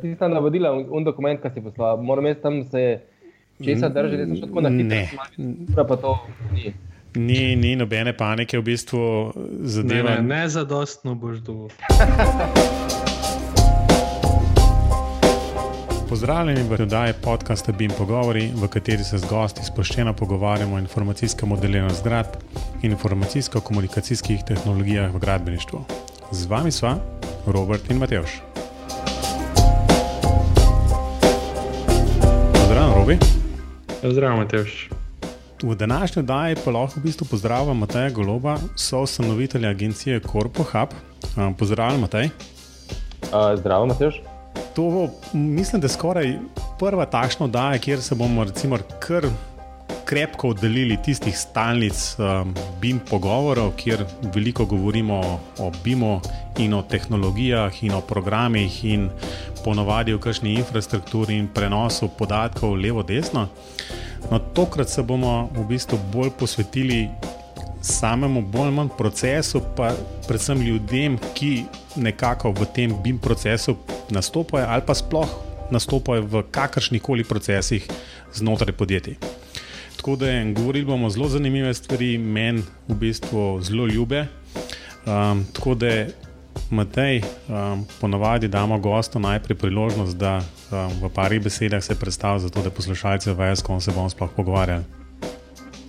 tista navodila, un dokument, ki si poslal, moram jaz tam se česa držati, da sem tako na hitro. Pa to ni. Ni, ni nobene panike, v bistvu zadeva. Ne, ne, ne zadostno boš dovolj. Pozdravljeni v oddaji podcasta BIM Pogovori, v kateri se z gosti sproščeno pogovarjamo o informacijskem modeliranju zgradb in informacijsko-komunikacijskih tehnologijah v gradbeništvu. Z vami sva Robert in Matejš. Robi. Pozdravljen, Matejš. V današnji oddaji pa lahko v bistvu pozdravljam Mateja Goloba, soustanovitelja agencije Corpo Hub. Pozdravljen, Matej. Uh, zdravo, Matejš. To mislim, da je skoraj prva takšna oddaja, kjer se bomo recimo kar krepko oddaljili tistih stalnic um, BIM pogovorov, kjer veliko govorimo o BIM-u in o tehnologijah in o programih in ponovadi o kakšni infrastrukturi in prenosu podatkov levo-desno. No, tokrat se bomo v bistvu bolj posvetili samemu, bolj manj procesu, pa predvsem ljudem, ki nekako v tem BIM procesu nastopajo ali pa sploh nastopajo v kakršnih koli procesih znotraj podjetij. Tako da govorili bomo zelo zanimive stvari, meni v bistvu zelo ljube. Um, tako da Matej, um, ponovadi damo gostu najprej priložnost, da um, v parih besedah se predstavi, zato da poslušalci vejo, s kom se bomo sploh pogovarjali.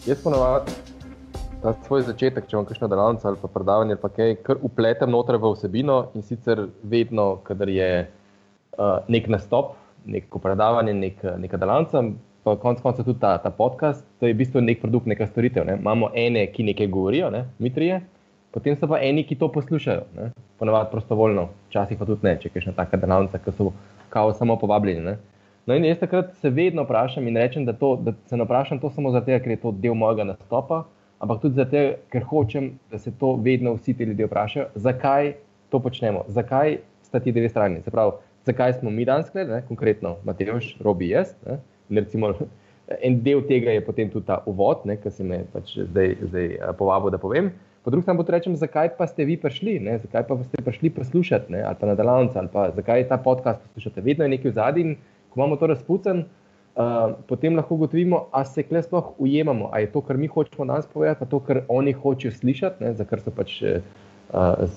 Jaz ponovadi ta svoj začetek, če imam kakšno delavnico ali pa predavanje, pa kaj, kar upletem noter v vsebino in sicer vedno, kadar je uh, nek nastop, neko predavanje, nek, neka delavnica. Pa konec konca tudi ta, ta podcast, to je v bistvu nek produkt, neka storitev. Ne? Imamo ene, ki nekaj govorijo, ne? mi trije, potem so pa eni, ki to poslušajo, ponovadi prostovoljno, včasih pa tudi ne, če je še taka delavnica, ki so kao samo povabljeni. Ne? No, in jaz takrat se vedno vprašam in rečem, da, to, da se ne vprašam to samo zato, ker je to del mojega nastopa, ampak tudi zato, ker hočem, da se to vedno vsi ti ljudje vprašajo, zakaj to počnemo, zakaj sta ti dve strani. Se pravi, zakaj smo mi danes gledali, konkretno Mateoš, Robi jaz. Ne? Recimo, en del tega je potem tudi ta uvod, ki si me pač zdaj, zdaj povabil, da povem. Po drugi strani pa rečem, zakaj pa ste vi prišli, ne? zakaj pa ste prišli poslušati, ne? ali pa na delavnici, ali pa zakaj ta podcast poslušate. Vedno je nekaj v zadnji, ko imamo to razpucen, uh, potem lahko ugotovimo, ali se kle sploh ujemamo, ali je to, kar mi hočemo danes povedati, pa to, kar oni hočejo slišati, ne? za kar so pač uh,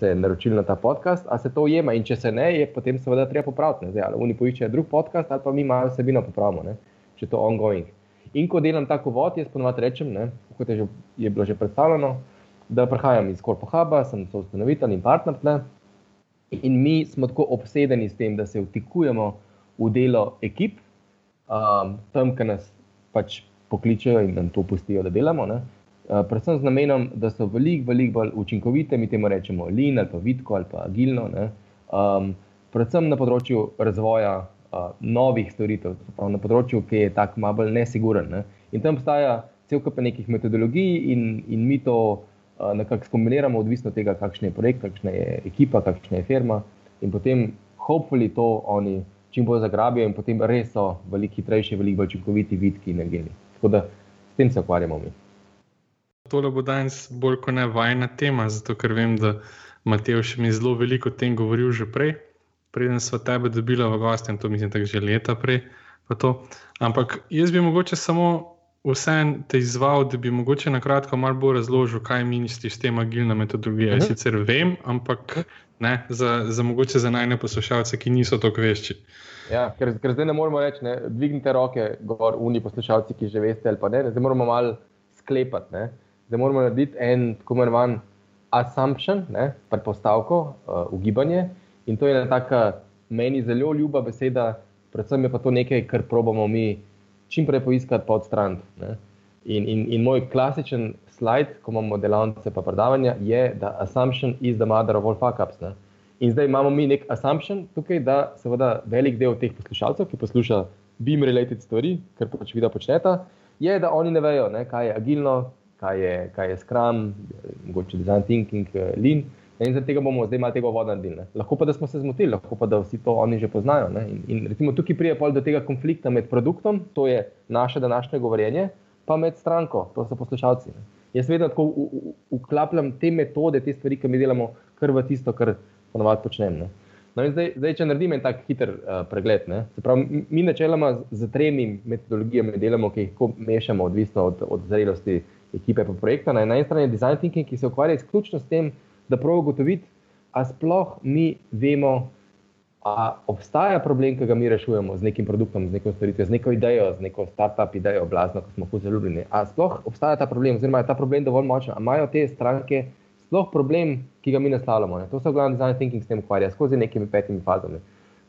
se naročili na ta podcast, ali se to ujema. In če se ne, je potem seveda treba popraviti. Zdaj, ali oni poiščejo drug podcast, ali pa mi malo vsebino popravimo, ne? Če je to ongoing. In ko delam tako vod, jaz ponovadi rečem, ne? kot je, že, je bilo že predstavljeno da prihajam iz Korpohuba, sem soustanovitelj in partner tle. In mi smo tako obsedeni s tem, da se vtikujemo v delo ekip, um, tam, ki nas pač pokličejo in nam to pustijo, da delamo. Uh, predvsem z namenom, da so veliko, veliko bolj učinkovite, mi temu rečemo lean ali pa vidko ali pa agilno. Um, predvsem na področju razvoja uh, novih storitev, na področju, ki je tako malo bolj nesiguren. Ne? In tam obstaja cel kup nekih metodologij in, in mi to nekako skombiniramo, odvisno od tega, kakšen je projekt, kakšna je ekipa, kakšna je firma. In potem, hopefully, to oni čim bolj zagrabijo in potem res so veliko hitrejši, veliko bolj učinkoviti, vidki in geni. Tako da s tem se ukvarjamo mi. Tole bo danes bolj kot ne vajna tema, zato ker vem, da Matej še mi zelo veliko o tem govoril že prej. Preden smo tebe dobili v gosti, in to mislim, da je že leta prej. Ampak jaz bi mogoče samo vseeno te izval, da bi mogoče na kratko malo bolj razložil, kaj misliš s tem agilna metodologija. Uh -huh. Sicer vem, ampak ne, za, za mogoče za najne poslušalce, ki niso tako vešči. Ja, ker, ker zdaj ne moremo reči, ne, dvignite roke, gor, uni poslušalci, ki že veste, ali pa ne. Zdaj moramo malo sklepati. Ne. Zdaj moramo narediti en tako imenovan assumption, predpostavko, uh, ugibanje. In to je ena taka meni zelo ljuba beseda, predvsem je pa to nekaj, kar probamo mi čim prej poiskati, pa odstraniti. In, in, in moj klasičen slajd, ko imamo delavnice pa predavanja, je, da assumption is the mother of all fuck ups. Ne? In zdaj imamo mi nek assumption tukaj, da seveda velik del teh poslušalcev, ki posluša BIM-related stvari, kar pač vida počneta, je, da oni ne vejo, ne, kaj je agilno, kaj je, kaj je Scrum, mogoče design thinking, uh, lean. In zaradi tega bomo zdaj malo tega voda naredili. Lahko pa, da smo se zmotili, lahko pa, da vsi to oni že poznajo. In, in recimo tukaj pride pol do tega konflikta med produktom, to je naše današnje govorjenje, pa med stranko, to so poslušalci. Ne. Jaz vedno tako uklapljam te metode, te stvari, ki mi delamo, kar v tisto, kar ponovadi počnem. Ne. No zdaj, zdaj, če naredim en tak hiter uh, pregled, pravi, mi načeloma z tremi metodologijami delamo, ki jih mešamo, odvisno od, od zrelosti ekipe po projektu. Na eni strani je design thinking, ki se ukvarja izključno s tem, da pravi ugotoviti, a sploh mi vemo, a obstaja problem, ki ga mi rešujemo z nekim produktom, z neko storitvijo, z neko idejo, z neko start-up idejo, blazno, ko smo hudo ljubljeni. A sploh obstaja ta problem, oziroma je ta problem dovolj močen, a imajo te stranke sploh problem, ki ga mi naslavljamo. Ne? To se v glavnem design thinking s tem ukvarja, skozi nekimi petimi fazami.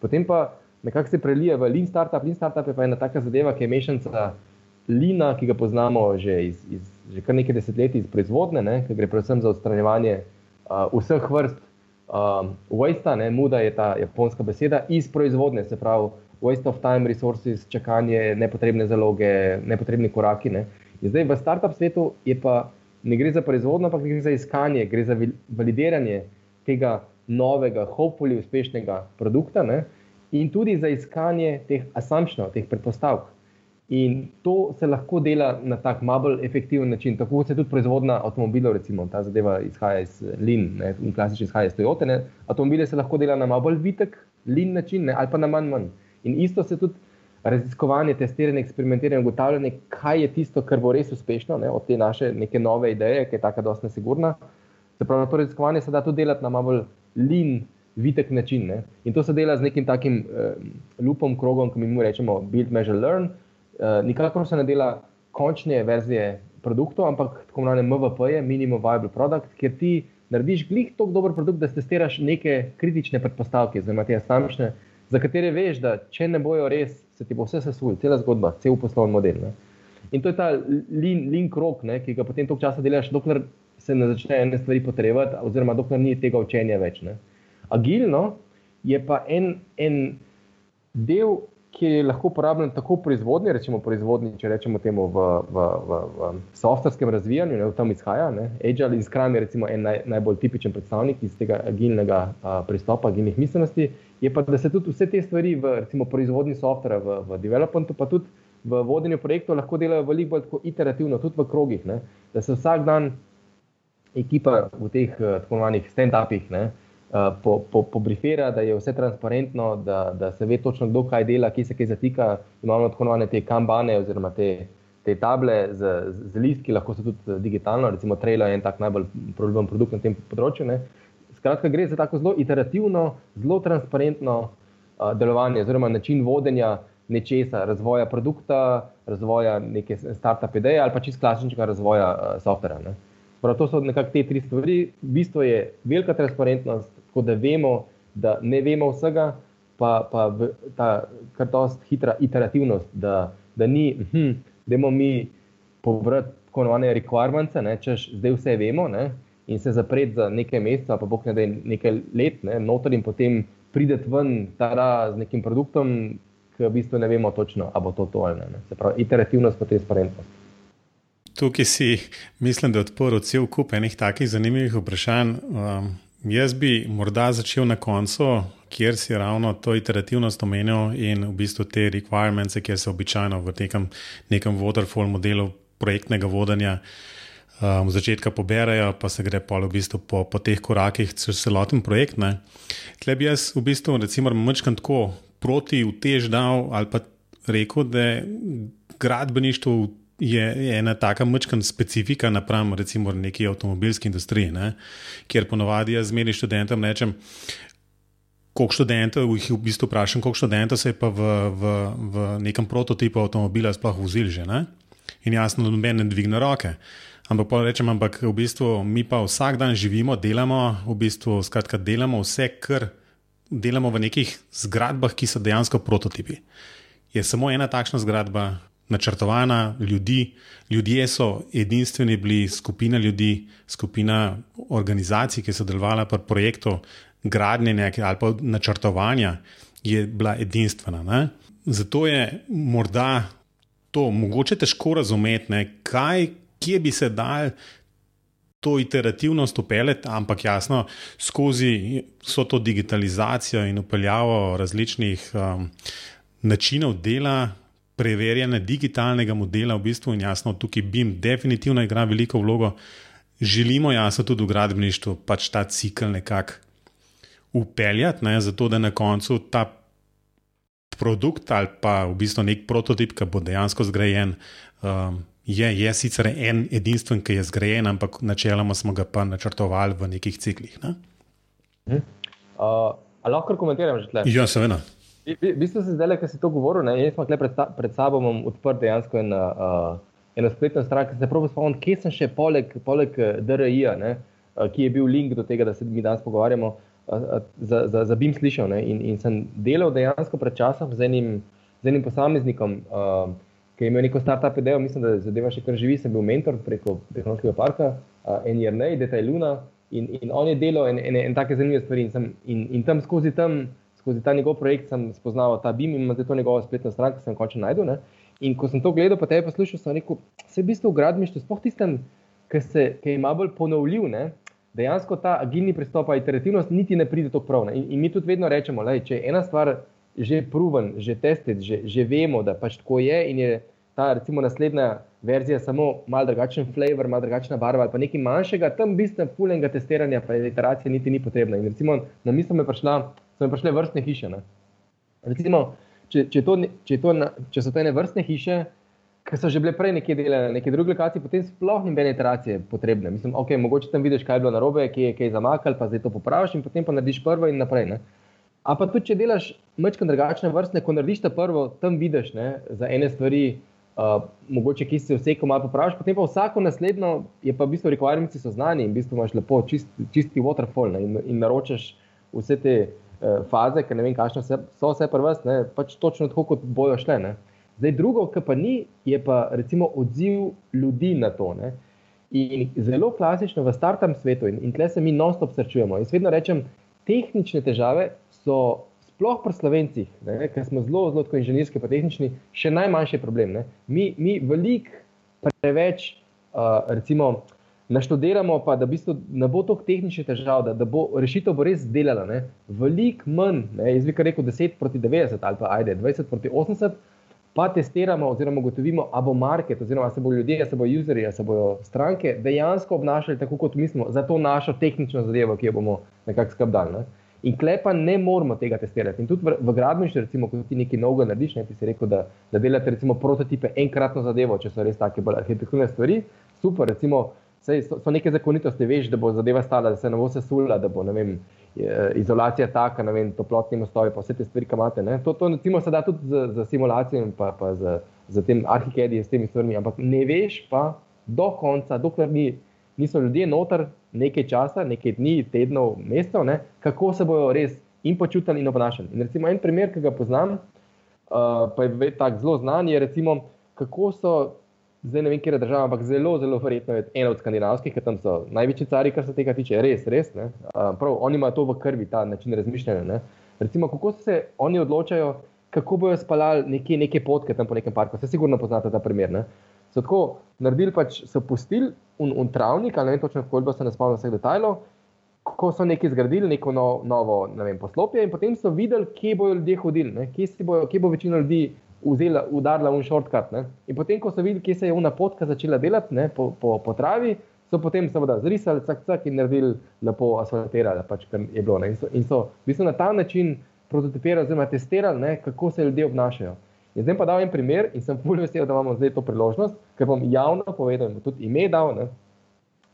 Potem pa nekako se prelije v lean startup. Lean startup je pa ena taka zadeva, ki je mešanica lina, ki ga poznamo že, iz, iz, že kar nekaj desetletij iz proizvodne, ne? ki gre predvsem za odstranjevanje uh, vseh vrst um, waste, ne? muda je ta japonska beseda, iz proizvodne, se pravi. Waste of time, resources, čakanje, nepotrebne zaloge, nepotrebni koraki. Ne. In zdaj v startup svetu je pa ne gre za proizvodnjo, ampak gre za iskanje, gre za validiranje tega novega, hopefully uspešnega produkta ne? in tudi za iskanje teh assumptionov, teh predpostavk. In to se lahko dela na tak malo bolj efektiven način. Tako se tudi proizvodnja avtomobilov, recimo ta zadeva izhaja iz Lin, in klasično izhaja iz Toyota. Ne? Avtomobile se lahko dela na malo bolj vitek, Lin način ne? ali pa na manj manj. In isto se tudi raziskovanje, testiranje, eksperimentiranje, ugotavljanje, kaj je tisto, kar bo res uspešno ne, od te naše neke nove ideje, ki je tako dosti nesigurna. Se pravi, to raziskovanje se da tudi delati na malo lean, vitek način. Ne. In to se dela z nekim takim uh, lupom, krogom, ki mi mu rečemo build, measure, learn. Uh, nikakor se ne dela končne verzije produktov, ampak tako imenovane MVP, minimum viable product, kjer ti narediš glih tako dober produkt, da testiraš neke kritične predpostavke, oziroma te asamične, za katere veš, da če ne bojo res se ti bo vse sesul, cela zgodba, cel poslovni model. Ne? In to je ta link rok, ne, ki ga potem toliko časa delaš, dokler se ne začne ene stvari potrebovati, oziroma dokler ni tega učenja več. Ne. Agilno je pa en, en del, ki je lahko uporabljen tako v proizvodnji, recimo proizvodnji, če rečemo temu v, v, v, v softverskem razvijanju, ne, v tam izhaja. Ne. Agile in Scrum je recimo en naj, najbolj tipičen predstavnik iz tega agilnega a, pristopa, agilnih miselnosti je pa, da se tudi vse te stvari v recimo, proizvodni softvera, v, v developmentu, pa tudi v vodenju projektov lahko delajo veliko bolj iterativno, tudi v krogih. Ne? Da se vsak dan ekipa v teh eh, tako imenovanih stand-upih po, po, pobrifera, da je vse transparentno, da, da se ve točno, kdo kaj dela, ki se kaj zatika. Imamo tako imenovane te kambane oziroma te. Te table z, z listki lahko so tudi eh, digitalno, recimo Trailer je en tak najbolj problematičen produkt na tem področju. Ne? Skratka, gre za tako zelo iterativno, zelo transparentno uh, delovanje, oziroma način vodenja nečesa, razvoja produkta, razvoja neke start-up ideje ali pa čist klasičnega razvoja uh, softvera. Prav to so nekako te tri stvari. Bistvo je velika transparentnost, tako da vemo, da ne vemo vsega, pa, pa ta kar dost hitra iterativnost, da, da ni, hm, da imamo mi povrati tako imenovane requirements, češ zdaj vse vemo. Ne? in se zapreti za nekaj mesecev, pa boh ne da nekaj let, ne, noter in potem prideti ven tara z nekim produktom, ki v bistvu ne vemo točno, ali bo to to ali ne. ne. Se pravi, iterativnost pa transparentnost. Tukaj si, mislim, da je odprl cel kup enih takih zanimivih vprašanj. Um, jaz bi morda začel na koncu, kjer si ravno to iterativnost omenil in v bistvu te requirements, ki se običajno v nekem, nekem waterfall modelu projektnega vodenja uh, um, začetka poberajo, pa se gre v bistvu po, po teh korakih čez celoten projekt. Tle bi jaz v bistvu, recimo, mrčkam tako proti vtež dal ali pa rekel, da gradbeništvo je ena taka mrčkam specifika napram recimo neki avtomobilski industriji, ne? kjer ponovadi jaz zmeri študentom rečem. Koliko študentov, jih v bistvu vprašam, koliko študentov se je pa v, v, v nekem prototipu avtomobila sploh vozil že, ne? In jasno, da noben ne dvigne roke. Ampak pa rečem, ampak v bistvu mi pa vsak dan živimo, delamo, v bistvu skratka, delamo vse, kar delamo v nekih zgradbah, ki so dejansko prototipi. Je samo ena takšna zgradba, načrtovana, ljudi, ljudje so edinstveni, bili skupina ljudi, skupina organizacij, ki so delovala pri projektu gradnje ali pa načrtovanja, je bila edinstvena. Ne? Zato je morda to mogoče težko razumeti, ne? kaj kje bi se dal to iterativnost upeljati, ampak jasno, skozi vso to digitalizacijo in upeljavo različnih um, načinov dela. Preverjanje digitalnega modela, v bistvu, in jasno, tukaj BIM definitivno igra veliko vlogo. Želimo, jasno, tudi v gradbeništvu pač ta cikl nekako upeljati, ne, zato da na koncu ta produkt ali pa v bistvu nek prototip, ki bo dejansko zgrajen. Um, je, je sicer en edinstven, ki je zgrajen, ampak načeloma smo ga pa načrtovali v nekih ciklih. Ne? Uh, ali lahko komentiram že tle? Ja, seveda. V bistvu se zdaj, ki si to govoril, ne, jaz sem pred, pred sabo odprl dejansko en, uh, eno spletno stran, ki se pravi spomnim, kje sem še poleg, poleg DRI-ja, uh, ki je bil link do tega, da se mi danes pogovarjamo, uh, za, za, za BIM slišal. In, in sem delal dejansko pred časom z enim, z enim posameznikom. Uh, ki je imel neko startup idejo, mislim, da zadeva še kar živi. Sem bil mentor preko tehnološkega parka, uh, NRN, Detail Luna. In, in on je delal en, en, en, en take zanimive stvari. In, sem, in, in tam skozi, tam skozi ta njegov projekt sem spoznal ta BIM in ima zdaj to njegovo spletno stran, ki sem končno najdel. Ne? In ko sem to gledal, pa te poslušal, sem rekel, vse v bistvu v gradbištvu, sploh tistem, ki, se, ki je malo bolj ponovljiv. Ne? Dejansko ta agilni pristop, iterativnost, niti ne pride tako prav. In, in mi tudi vedno rečemo, da če je ena stvar že proven, že tested, že, že vemo, da pač tako je in je ta recimo naslednja verzija samo malo drugačen flavor, malo drugačna barva ali pa nekaj manjšega, tam bistveno fulnega testiranja, pa iteracije niti ni potrebna. In recimo na misel me prišla, so mi prišle vrstne hiše. Recimo, če, če, to, če, to, če so to ene vrstne hiše, ki so že bile prej nekje delene, neke druge lokacije, potem sploh ni bene iteracije potrebne. Mislim, ok, mogoče tam vidiš, kaj je bilo narobe, kje je kaj zamakal, pa zdaj to popraviš in potem pa narediš prvo in naprej. Ne? A pa tudi, če delaš mečko drugačne vrste, ko narediš to prvo, tam vidiš ne, za ene stvari, uh, mogoče ki se vse, ko malo popraviš, potem pa vsako naslednjo je pa v bistvu requirements so znani in v bistvu imaš lepo čist, čisti waterfall ne, in, in naročaš vse te faze, ker ne vem, kakšne so vse prvest, ne, pač točno tako, kot bojo šle. Ne. Zdaj drugo, kar pa ni, je pa recimo odziv ljudi na to. Ne. In zelo klasično v startem svetu, in, in tle se mi non-stop srečujemo. Jaz vedno rečem, tehnične težave so sploh pri slovencih, ki smo zelo, zelo inženirski, pa tehnični, še najmanjši problem. Ne? Mi, mi veliko preveč, uh, recimo, naštudiramo, pa da v bistvu ne bo toliko tehničnih težav, da, da bo rešitev bo res delala. Veliko manj, ne? jaz bi rekel 10 proti 90 ali pa ajde 20 proti 80. Pa testiramo, oziroma ugotovimo, ali bo market, oziroma se bodo ljudje, se bodo userji, se bodo stranke dejansko obnašali tako, kot mislimo, za to našo tehnično zadevo, ki jo bomo nekako skrbdali. Ne? In klepa ne moramo tega testirati. In tudi v, v gradbeništvu, recimo, ko ti nekaj novega narediš, ne, ti si rekel, da, da delate recimo, prototipe enkratno zadevo, če so res take bolj arhitekturne stvari. Super, recimo, sej, so, so neke zakonitosti, veš, da bo zadeva stala, da se ne bo sesula, da bo vem, izolacija taka, vem, toplotni mostovi, pa vse te stvari, ki imate. Ne. To, to recimo, se da tudi z, z simulacijami, pa, pa z, z tem arhikedi, s temi stvarmi, ampak ne veš pa do konca, dokler ni niso ljudje noter nekaj časa, nekaj dni, tednov, mesecev, kako se bodo res in počutili in obnašali. In recimo en primer, ki ga poznam, uh, pa je tako zelo znan, je recimo, kako so. Zdaj ne vem, kje je država, ampak zelo, zelo verjetno je ena od skandinavskih, ker tam so največji cari, kar se tega tiče. Res, res. Uh, prav, oni imajo to v krvi, ta način razmišljanja. Ne? Recimo, kako se oni odločajo, kako bojo spalali neke, neke potke tam po nekem parku. Vse sigurno poznate ta primer. Ne? So tako naredili, pač so pustili un, un travnik, ali ne vem točno, koliko se ne spomnim vseh detajlov, ko so nekaj zgradili, neko no, novo ne vem, poslopje in potem so videli, kje bodo ljudje hodili, kje, bo, kje bo večina ljudi vzela, udarila un shortcut. Ne? In potem, ko so videli, kje se je una potka začela delati ne, po, po, po travi, so potem seveda zrisali, cak, cak in naredili lepo asfaltirali, pač, kar je bilo. Ne? In so, in so v bistvu na ta način prototipirali, oziroma testirali, ne, kako se ljudje obnašajo. In zdaj pa dam en primer in sem fulj vesel, da imamo zdaj to priložnost, ker bom javno povedal, da tudi ime dal.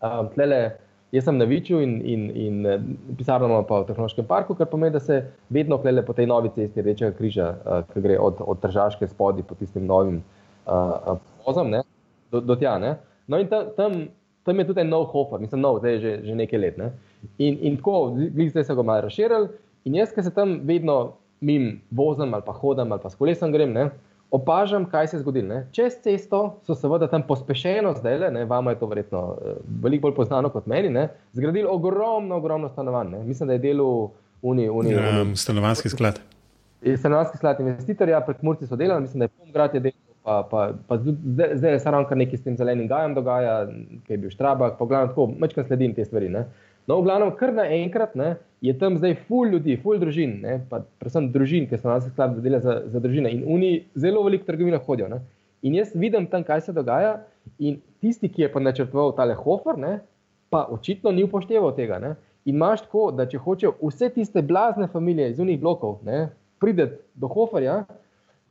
Um, tlele, jaz sem na Viču in, in, in eh, pisarno imamo pa v tehnološkem parku, kar pomeni, da se vedno klele po tej novi cesti Rečega križa, uh, ki gre od, od Tržaške spodi po tistim novim uh, pozom do, do tja. Ne? No in tam, tam, tam je tudi en nov hofer, mislim, nov, zdaj je že, že nekaj let. Ne? In, in tako, zdaj so ga malo razširili. In jaz, ki se tam vedno mim vozim ali pa hodim ali pa s kolesom grem, ne, opažam, kaj se je zgodilo. Ne. Čez cesto so seveda tam pospešeno zdaj, le, vama je to verjetno eh, veliko bolj znano kot meni, ne, zgradili ogromno, ogromno stanovanj. Ne. Mislim, da je delo Uni. uni, ja, uni stanovanski sklad. Stanovanski sklad investitorja, prek Murci so delali, mislim, da je pomgrad je delal. Pa, pa, pa zdaj se ravno nekaj s tem zelenim gajem dogaja, ki je bil štrabak, pa glavno tako, večkrat sledim te stvari. Ne. No, v glavnem, kar naenkrat je tam zdaj ful ljudi, ful družin, ne, pa predvsem družin, ki so nas sklad zadele za, za družine in oni zelo veliko trgovino hodijo. Ne. In jaz vidim tam, kaj se dogaja, in tisti, ki je pa načrtoval tale hofer, ne, pa očitno ni upošteval tega. Ne. In imaš tako, da če hočejo vse tiste blazne družine iz unih blokov prideti do Hoferja,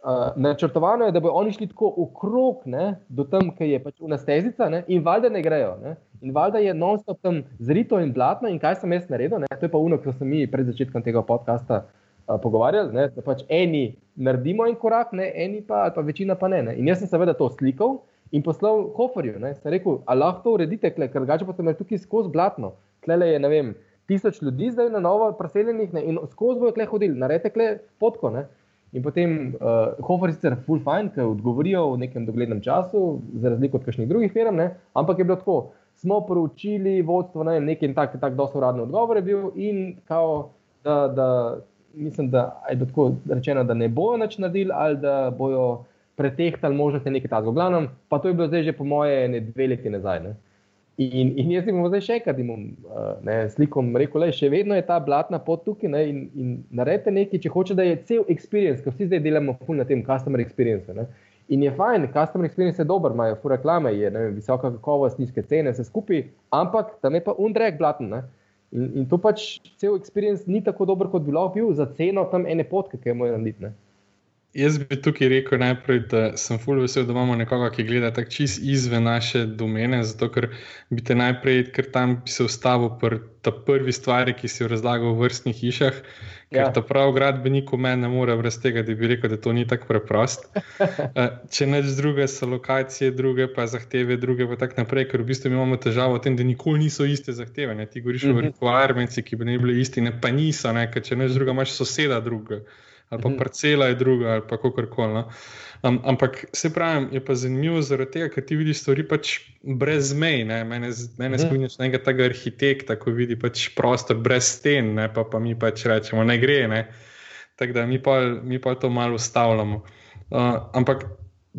uh, načrtovano je, da bodo oni šli tako okrog, ne, do tam, ki je pač unastezica, in valjda ne grejo. Ne. In valjda je non-stop tam zrito in blatno, in kaj sem jaz naredil, ne. to je pa uno, ki smo mi pred začetkom tega podcasta uh, pogovarjali, ne, da pač eni naredimo en korak, ne, eni pa, pa večina pa ne, ne. In jaz sem seveda to slikal. In poslal Hoferju, ne, sem rekel, a lahko to uredite, ker drugače pa ste imeli tukaj skozi blatno. Tle je, ne vem, tisoč ljudi zdaj na novo preseljenih ne, in skozi bojo tle hodili, naredite tle potko. Ne. In potem uh, Hofer je sicer full fine, ker odgovorijo v nekem doglednem času, za razliko od kakšnih drugih firm, ne? ampak je bilo tako. Smo poročili vodstvo, ne nekaj tak, tak dosto uradni odgovor je bil in kao, da, da, mislim, da je bilo tako rečeno, da ne bojo nič naredili ali da bojo pretehtali možnosti nekaj takega. Glavno, pa to je bilo zdaj že po moje ne dve leti nazaj. Ne? In, in jaz jim bom zdaj še enkrat uh, slikom rekel, da še vedno je ta blatna pot tukaj ne, in, in naredite nekaj, če hoče, da je cel experience, ker vsi zdaj delamo na tem customer experience. Ne. In je fajn, customer experience je dober, imajo fu reklame, je vem, visoka kakovost, nizke cene, vse skupaj, ampak tam je pa undrek blaten. In, in to pač cel experience ni tako dober, kot bi lahko bil za ceno tam ene potke, ki je moja narediti. Jaz bi tukaj rekel najprej, da sem fully vesel, da imamo nekoga, ki gleda tako čist izven naše domene, zato ker bi te najprej, ker tam bi se ustavil pri ta prvi stvari, ki si jo razlagal v vrstnih hišah. Ker ja. ta prav gradbenik v meni ne more brez tega, da bi rekel, da to ni tako preprost. Eh, če neč druge so lokacije, druge pa zahteve, druge pa tako naprej, ker v bistvu imamo težavo v tem, da nikoli niso iste zahteve. Ne? Ti govoriš uh -huh. o mhm. requirements, ki bi ne bili isti, ne pa niso, ne? ker če neč druga imaš soseda druga ali pa mhm. parcela je druga, ali pa kako koli. No. Um, ampak se pravi, je pa zanimivo zaradi tega, ker ti vidiš stvari pač brez mej. Ne? Mene, mene mhm. spominjaš na enega tega arhitekta, ko vidi pač prostor brez sten, ne? Pa, pa mi pač rečemo, ne gre. Ne? Tako da mi pa, mi pa to malo ustavljamo. Uh, ampak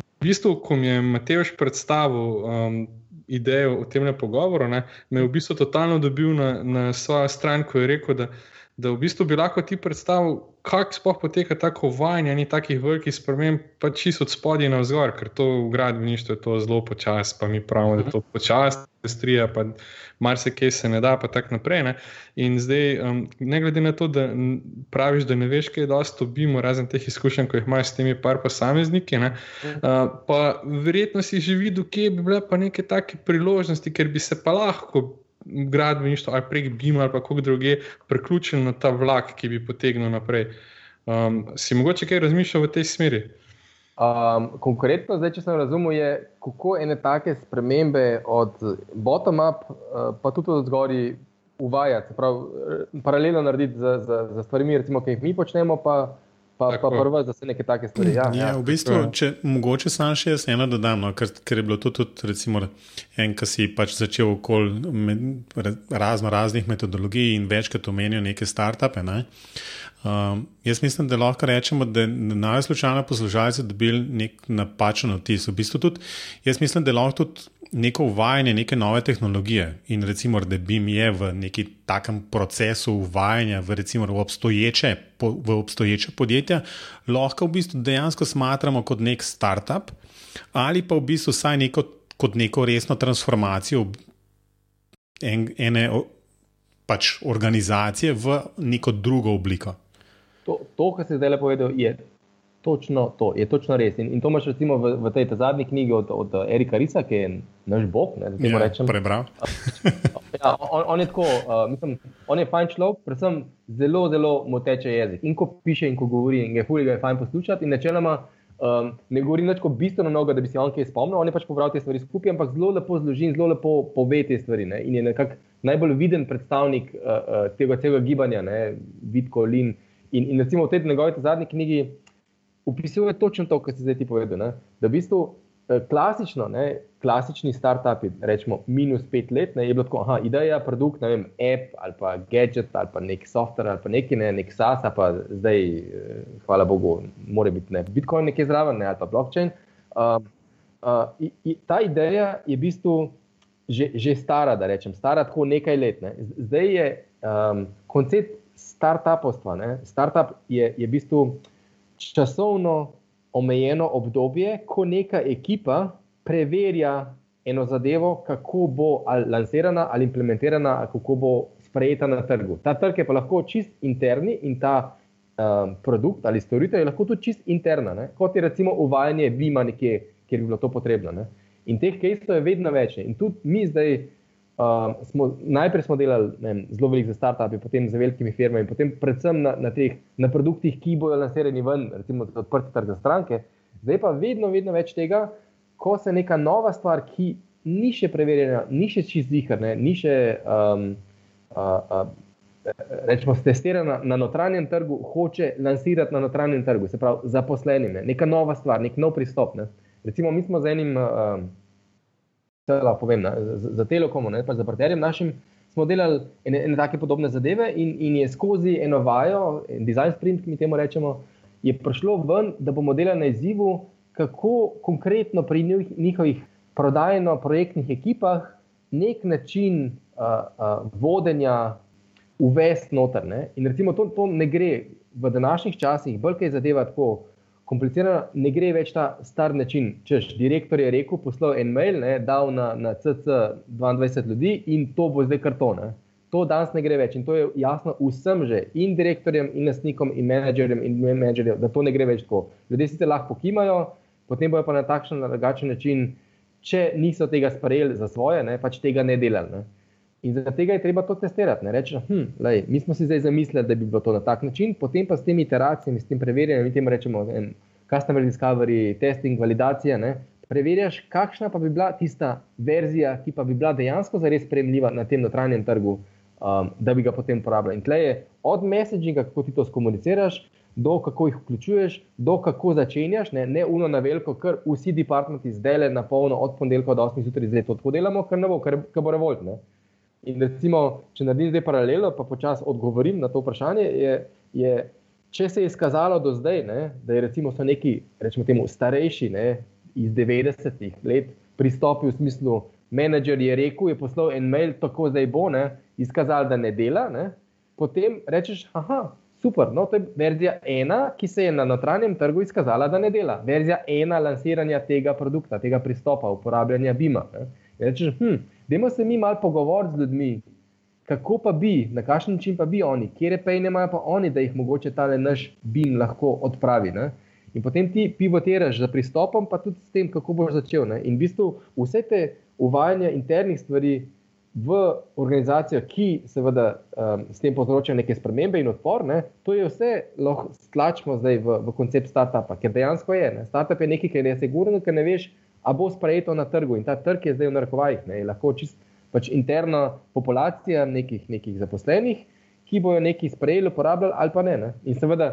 v bistvu, ko mi je Mateoš predstavil. Um, Idejo o tem pogovoru, ne, me je v bistvu totalno dobil na, na svojo stran, ko je rekel, da, da v bistvu bi lahko ti predstavil, kako sploh poteka tako vajanje, ni takih velikih sprememb, pa čisto od spodaj na vzgor, ker to v gradbeništvu je to zelo počasi, pa mi pravimo, da je to mhm. počasi, industrija, pa marsikaj se ne da, pa tako naprej. Ne? In zdaj, um, ne glede na to, da praviš, da ne veš, kaj je dosto obimo, razen teh izkušenj, ko jih imaš s temi par posamezniki, ne? Mhm. uh, pa verjetno si že videl, kje bi bile pa neke take priložnosti, ker bi se pa lahko gradbeništvo ali prek BIM ali kako druge, priključili na ta vlak, ki bi potegnil naprej. Um, si mogoče kaj razmišljal v tej smeri? Um, konkretno, zdaj, če sem razumel, je kako ene take spremembe od bottom-up, uh, pa tudi od zgori, uvajati, prav, paralelno narediti z, z, z stvarmi, recimo, ki jih mi počnemo, pa Pa, pa prvo, da se nekaj take stvari. Ja, ja, ja, v bistvu, če mogoče sam še jaz eno dodam, no, ker, ker je bilo to tudi, recimo, en, ki si pač začel okoli razno raznih metodologij in večkrat omenil neke startupe. Ne. Um, jaz mislim, da lahko rečemo, da najbolj slučajno poslušalci dobili nek napačen vtis. V bistvu tudi, jaz mislim, da lahko tudi neko uvajanje neke nove tehnologije in recimo, da bi mi je v neki takem procesu uvajanja v, recimo, v, obstoječe, v obstoječe podjetja, lahko v bistvu dejansko smatramo kot nek startup ali pa v bistvu vsaj neko, kot neko resno transformacijo en, ene pač organizacije v neko drugo obliko. To, to kar si zdaj povedal, je točno to, je točno res. In, in to imaš recimo v, v tej zadnji knjigi od, od Erika Risa, ki je naš bog. Ne, ja, prebral. ja, on, on je tako, uh, mislim, on je fajn človek, predvsem zelo, zelo moteče jezik. In ko piše, in ko govori, in je fulj, ga je fajn poslušati. In načeloma um, ne govori kot bistveno mnogo, da bi si on kaj spomnil, on je pač pobral te stvari skupaj, ampak zelo lepo zloži in zelo lepo pove te stvari. Ne? In je nekako najbolj viden predstavnik uh, uh, tega celega gibanja, vidko, lin. In, in recimo v tej njegovi zadnji knjigi opisuje točno to, kar si zdaj ti povedal. Ne? Da v bistvu eh, klasično, ne, klasični startupi, rečemo minus pet let, ne, je bilo tako, aha, ideja, produkt, ne vem, app ali pa gadget ali pa nek software ali pa neki ne, nek SaaS, pa zdaj, eh, hvala Bogu, mora biti ne, Bitcoin nekje zraven ne, ali pa blockchain. Uh, uh, ta ideja je v bistvu že, že stara, da rečem, stara tako nekaj let. Ne. Zdaj je um, koncept startupovstva. Startup je, je v bistvu časovno omejeno obdobje, ko neka ekipa preverja eno zadevo, kako bo ali lansirana ali implementirana, ali kako bo sprejeta na trgu. Ta trg je pa lahko čist interni in ta um, produkt ali storitev je lahko tudi čist interna, ne? kot je recimo uvajanje Vima nekje, kjer bi bilo to potrebno. Ne? In teh kejstov je vedno več. In tudi mi zdaj, um, smo, najprej smo delali vem, zelo veliko za start-upe, potem za velikimi firmami, potem predvsem na, na teh na produktih, ki bodo lansirani ven, recimo odprti trg za stranke. Zdaj pa vedno, vedno več tega, ko se neka nova stvar, ki ni še preverjena, ni še čist zihar, ni še. Um, uh, uh, rečemo, testirana na notranjem trgu, hoče lansirati na notranjem trgu, se pravi, zaposleni, ne? neka nova stvar, nek nov pristop. Ne? Recimo, mi smo z enim, uh, povem, ne? za Telekom, ne pa za partnerjem našim, smo delali ene, ene take podobne zadeve in, in je skozi eno vajo, en design sprint, mi temu rečemo, je prišlo ven, da bomo delali na izzivu, kako konkretno pri njihovih prodajno-projektnih ekipah nek način uh, uh, vodenja uvesti noter. Ne? In recimo to, to ne gre v današnjih časih, bolj kaj zadeva tako komplicirano, ne gre več ta star način. Češ, direktor je rekel, poslal en mail, ne, dal na, na CC 22 ljudi in to bo zdaj karton. To danes ne gre več in to je jasno vsem že, in direktorjem, in lastnikom, in menedžerjem, in menedžerjem, da to ne gre več tako. Ljudje sicer lahko kimajo, potem bojo pa na takšen ali drugačen način, če niso tega sprejeli za svoje, ne, pač tega ne delali. Ne. In zaradi tega je treba to testirati. Reči, hm, lej, mi smo si zdaj zamislili, da bi bilo to na tak način, potem pa s temi iteracijami, s tem preverjanjem, temu rečemo en customer discovery, testing, validacija. Ne, preverjaš, kakšna pa bi bila tista verzija, ki pa bi bila dejansko zares sprejemljiva na tem notranjem trgu, um, da bi ga potem uporabljal. In tle je od messaginga, kako ti to skomuniciraš, do kako jih vključuješ, do kako začenjaš, ne, ne uno na veliko, ker vsi departmenti zdaj le na polno od ponedeljka do 8. zjutraj zdaj to tako delamo, ker ne bo, ker, ker bo revolt. Ne. In recimo, če naredim zdaj paralelo, pa počasi odgovorim na to vprašanje, je, je, če se je izkazalo do zdaj, ne, da je recimo neki, rečemo temu, starejši ne, iz 90-ih let pristopil v smislu, menedžer je rekel, je poslal en mail, tako zdaj bo, ne, izkazal, da ne dela, ne, potem rečeš, aha. Super, no, to je verzija ena, ki se je na notranjem trgu izkazala, da ne dela. Verzija ena lansiranja tega produkta, tega pristopa, uporabljanja BIM-a. Rečeš, hm, Dajmo se mi malo pogovoriti z ljudmi, kako pa bi, na kakšen način pa bi oni, kje pejne imajo pa oni, da jih mogoče ta naš bin lahko odpravi. Ne? In potem ti pivotiraš za pristopom, pa tudi s tem, kako boš začel. Ne? In v bistvu vse te uvajanja internih stvari v organizacijo, ki seveda um, s tem povzroča neke spremembe in odpor, ne? to je vse lahko stlačimo zdaj v, v koncept startupa, ker dejansko je. Ne? Startup je nekaj, kar je sigurno, ker ne veš a bo sprejeto na trgu. In ta trg je zdaj v narekovajih, ne, lahko čist pač interna populacija nekih, nekih zaposlenih, ki bojo nekaj sprejeli, uporabljali ali pa ne. ne. In seveda,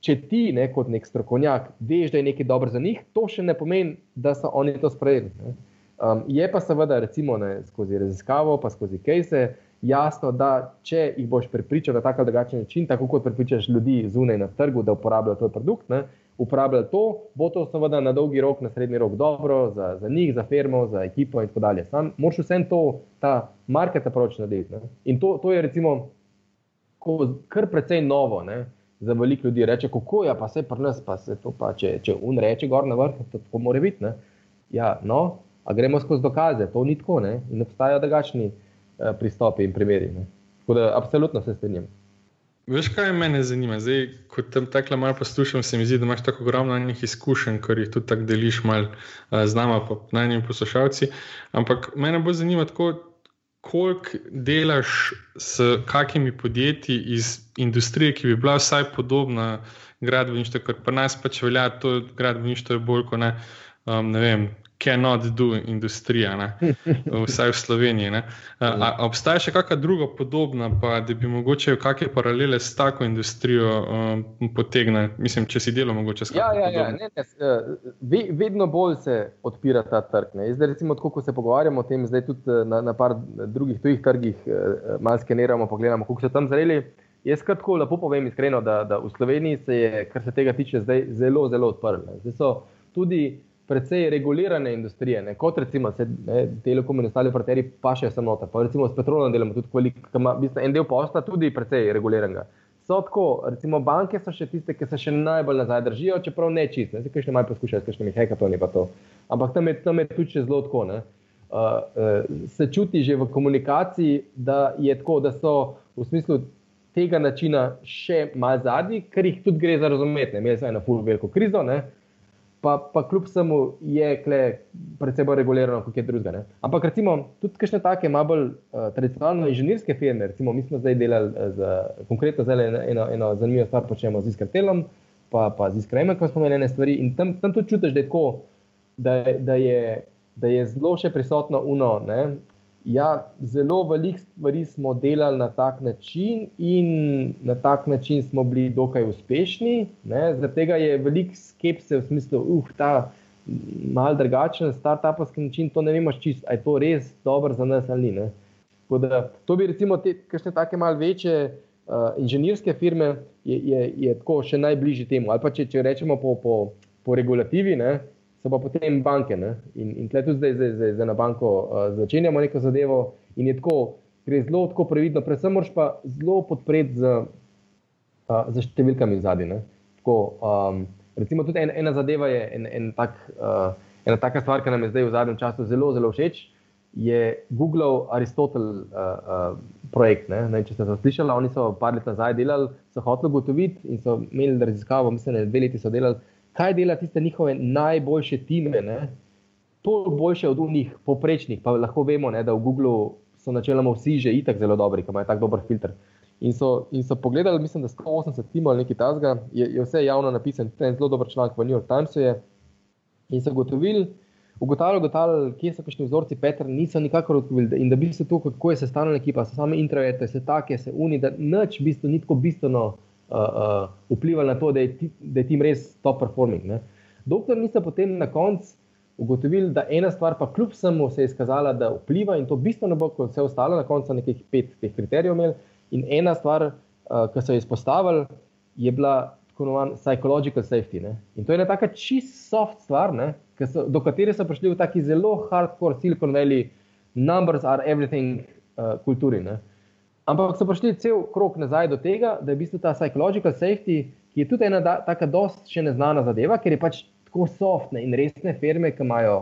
če ti ne, kot nek strokovnjak veš, da je nekaj dobro za njih, to še ne pomeni, da so oni to sprejeli. Um, je pa seveda, recimo, ne, skozi raziskavo, pa skozi kejse. Jasno, da če jih boš prepričal na tak ali drugačen način, tako kot prepričaš ljudi zunaj na trgu, da uporabljajo tvoj produkt, ne, uporabljali to, bo to seveda na dolgi rok, na srednji rok dobro za, za njih, za firmo, za ekipo in tako dalje. Sam moraš vsem to, ta market approach narediti. Ne? In to, to je recimo kar precej novo. Ne? Za veliko ljudi reče, kako je, ja, pa se pri nas, pa se to pa, če, če un reče gor na vrh, to tako mora biti. Ne? Ja, no, a gremo skozi dokaze, to ni tako, ne? in obstajajo drugačni eh, pristopi in primeri. Ne? Tako da, absolutno se strinjam. Veš, kaj me zanima? Zdaj, ko tam tako malo poslušam, se mi zdi, da imaš tako ogromno njih izkušenj, ker jih tudi tako deliš mal, uh, z nama, pa najnižji poslušalci. Ampak mene bo zanimalo, koliko delaš s kakimi podjetji iz industrije, ki bi bila vsaj podobna gradbeništvu, ker pa nas pač velja to gradbeništvo bolj kot ne, um, ne vem, cannot do industrija, ne? vsaj v Sloveniji. A, a obstaja še kakšna druga podobna, pa da bi mogoče kakšne paralele s tako industrijo um, potegnili? Mislim, če si delo mogoče skrbeti. Ja, ja, ja. Ne, ne, uh, vedno bolj se odpira ta trg. Ne? Zdaj, recimo, tako, ko se pogovarjamo o tem, zdaj tudi uh, na, na par drugih tujih trgih, uh, malo skeniramo, pogledamo, kako so tam zreli. Jaz kratko lepo povem iskreno, da, da v Sloveniji se je, kar se tega tiče, zdaj zelo, zelo odprlo. Zdaj so tudi precej regulirane industrije, ne? kot recimo se, ne, Telekom in ostali operaterji, pa še samo noter. Pa recimo s petrolom delamo tudi, kolik, ima, bistvo, en del posla tudi precej reguliranega. So tako, recimo banke so še tiste, ki se še najbolj nazaj držijo, čeprav ne čisto, ne, kaj še malo poskušajo, kaj še mi hekato ni pa to. Ampak tam je, tam je tudi zelo tako. Ne? uh, se čuti že v komunikaciji, da je tako, da so v smislu tega načina še malo zadnji, ker jih tudi gre za razumeti. Imeli so eno fulvo veliko krizo, ne? Pa, pa kljub temu je kle predvsem bolj regulirano kot je druga. Ne? Ampak recimo tudi kakšne take malo bolj uh, tradicionalno inženirske firme, recimo mi smo zdaj delali eh, z, konkretno zdaj eno, eno, eno zanimivo stvar počnemo z Iskratelom, pa, pa z Iskrajmen, ko smo imeli ene stvari in tam, tam tudi čutiš, da je tako, da, da je da je zelo še prisotno uno. Ne? Ja, zelo veliko stvari smo delali na tak način, in na tak način smo bili dokaj uspešni. Zaradi tega je veliko skepse v smislu, da uh, ta mal drugačen, start-upski način, to ne vemo čisto, ali je to res dobro za nas ali ni. Da, to bi recimo te, kakšne take mal večje uh, inženirske firme, je, je, je tako še najbližje temu. Ali pa če, če rečemo po, po, po regulativi, ne, so pa potem banke. In, in tukaj tudi zdaj, zdaj, zdaj, zdaj na banko uh, začenjamo neko zadevo in je tako, gre zelo tako previdno, predvsem moraš pa zelo podpreti z, uh, z številkami zadnji. Um, recimo tudi en, ena zadeva je en, en tak, uh, ena taka stvar, ki nam je zdaj v zadnjem času zelo, zelo všeč. Je Google Aristotel uh, uh, projekt. Ne? Ne, če ste to slišali, oni so par let nazaj delali, so hoteli ugotoviti in so imeli raziskavo, mislim, da dve leti so delali, kaj dela tiste njihove najboljše time, ne? toliko boljše od njih, poprečnih. Pa lahko vemo, ne, da v Googlu so načeloma vsi že itak zelo dobri, ki imajo tako dober filter. In so, in so pogledali, mislim, da 180 timov ali nekaj tasga, je, je vse javno napisano, to je zelo dober članek v New York Timesu. Je. In so gotovili, ugotavljali, ugotavljali, kje so kakšni vzorci, Petr, niso nikakor odkrili. In da bi se to, kako je sestavljena ekipa, so sami introverte, se take, se uni, da nič bistvo, ni tako bistveno uh, uh, vplivali na to, da je, ti, da je tim res top performing. Ne. Dokler niso potem na koncu ugotovili, da ena stvar, pa kljub vsemu, se je izkazala, da vpliva in to bistveno bolj kot vse ostalo, na koncu nekih pet teh kriterijev imeli. In ena stvar, uh, ki so jo izpostavili, je bila tako imenovana psychological safety. Ne. In to je ena taka čist soft stvar, ne, so, do katere so prišli v taki zelo hardcore Silicon Valley, numbers are everything uh, kulturi. Ne. Ampak so prišli cel krok nazaj do tega, da je v bistvu ta psychological safety, ki je tudi ena tako dosti še neznana zadeva, ker je pač tako softne in resne firme, ki imajo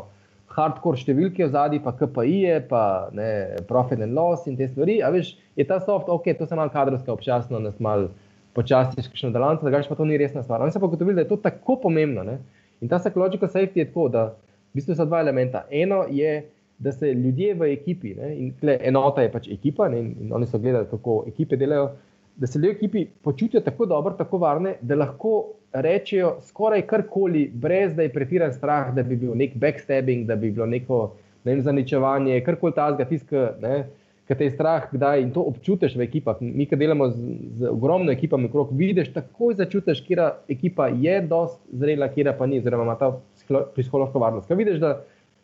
hardcore številke v zadnji, pa KPI-je, pa ne, profit and loss in te stvari. A veš, je ta soft, ok, to se malo kadrovska, občasno nas malo počasi še na delavnici, da gaš pa to ni resna stvar. Oni so pa gotovili, da je to tako pomembno. Ne? In ta psychological safety je tako, da v bistvu so dva elementa. Eno je, da se ljudje v ekipi, ne, in enota je pač ekipa, ne, in oni so gledali, kako ekipe delajo, da se ljudje v ekipi počutijo tako dobro, tako varne, da lahko rečejo skoraj karkoli, brez da je pretiran strah, da bi bil nek backstabbing, da bi bilo neko ne vem, zaničevanje, karkoli ta zga tiska. Ker te je strah, kdaj in to občutiš v ekipah. Mi, ki delamo z, z ogromno ekipami, krok, vidiš, takoj začutiš, kje ekipa je dost zrela, kje pa ni, oziroma ima ta psihološko varnost. Kaj vidiš, da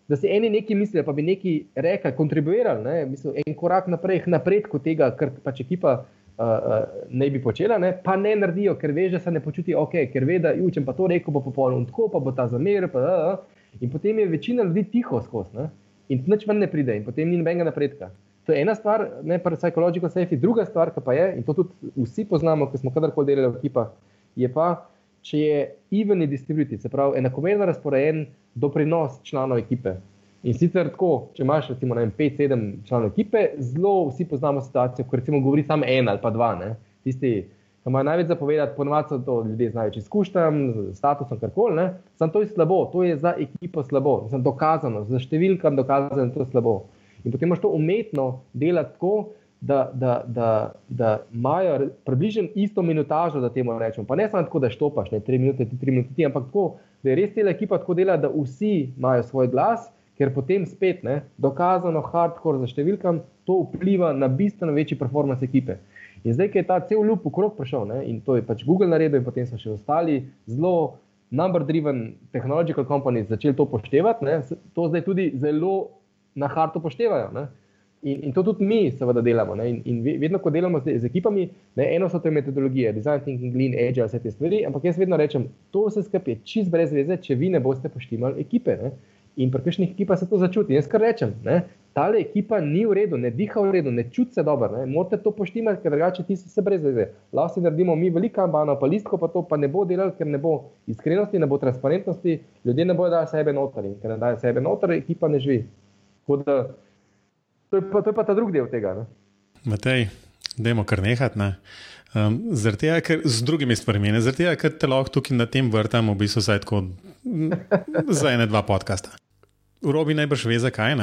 da si eni neki mislijo, pa bi neki rekli, kontribuirali, ne? Mislim, en korak naprej, k napredku tega, kar pač ekipa uh, uh, ne bi počela, ne? pa ne naredijo, ker ve, da se ne počuti ok, ker ve, da učem pa to reko, bo popolno tako, pa bo ta zamer. Pa, uh, uh. In potem je večina ljudi tiho skozi in nič ven ne pride, in potem ni nobenega napredka. To je ena stvar, ne pa psihološko safety, druga stvar, pa je, in to tudi vsi poznamo, ki smo kadarkoli delali v ekipah, je pa, če je evenly distributed, se pravi, enakomerno razporejen doprinos članov ekipe. In sicer tako, če imaš recimo 5-7 članov ekipe, zelo vsi poznamo situacijo, ko recimo govori samo en ali pa dva. Ne? Tisti, ki imajo največ zapovedati, ponovadi so to ljudje z največjim izkušnjam, z statusom, karkoli. Sam to je slabo, to je za ekipo slabo, sem dokazano, za številkam dokazano, da je to slabo. In potem imaš to umetno delati tako, da, da, da, da imajo približno isto minutažo, da temu rečemo. Pa ne samo tako, da štopaš, ne tri minute, ti tri minute, ampak tako, da je res cela ekipa tako dela, da vsi imajo svoj glas, ker potem spet ne, dokazano, hardcore za številkam, to vpliva na bistveno večji performance ekipe. In zdaj, ki je ta cel lup ukrog prišel ne, in to je pač Google naredil, in potem so še ostali zelo number-driven technological companies začeli to poštevati, ne, to zdaj tudi zelo na hardo poštevajo. Ne. In, in to tudi mi, seveda, delamo. In, in vedno, ko delamo z, z ekipami, ne, eno so te metodologije, design thinking, lean, agile, vse te stvari, ampak jaz vedno rečem, to vse skupaj je čist brez veze, če vi ne boste poštimali ekipe. Ne. In pri kakšnih ekipah se to začuti. Jaz kar rečem, ta ekipa ni v redu, ne diha v redu, ne čuti se dobro. Morate to poštimati, ker drugače ti se brez veze. Lahko si naredimo mi velika ambana, pa listko pa to pa ne bo delal, ker ne bo iskrenosti, ne bo transparentnosti, ljudje ne bodo dali sebe noter. In ker ne dajo sebe noter, ekipa ne živi. Da, to, je pa, to je pa ta drugi del tega. Ne? Matej, dajmo kar nehati. Ne? Um, zaradi tega, ker z drugimi stvarmi, zaradi tega, ker te lahko tukaj na tem vrtam, v bistvu zdaj tako za ene, dva podcasta. Urobi najbrž ve, zakaj.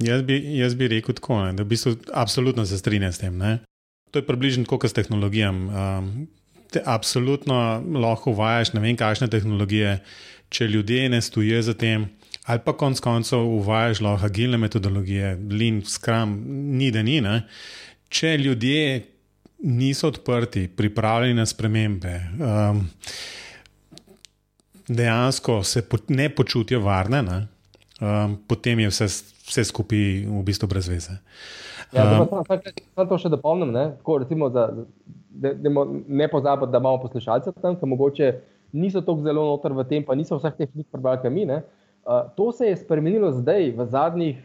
Jaz bi, jaz bi rekel tako, ne? da v bistvu absolutno se strinjam s tem. Ne? To je približno kot s tehnologijami. Um, te absolutno lahko uvajaš ne vem, kakšne tehnologije, če ljudje ne stojijo za tem. Ali pa konec koncev uvajaš lahko agilne metodologije, Lean, Scrum, ni da ni. Ne? Če ljudje niso odprti, pripravljeni na spremembe, um, dejansko se po, ne počutijo varne, ne? Um, potem je vse, vse skupaj v bistvu brez veze. Ja, um, Samo to še dopolnim. Ne, ne pozabiti, da imamo poslušalce tam, ki morda niso tako zelo noter v tem, pa niso vseh teh knjig prebrali, mi. Uh, to se je spremenilo zdaj, v zadnjih,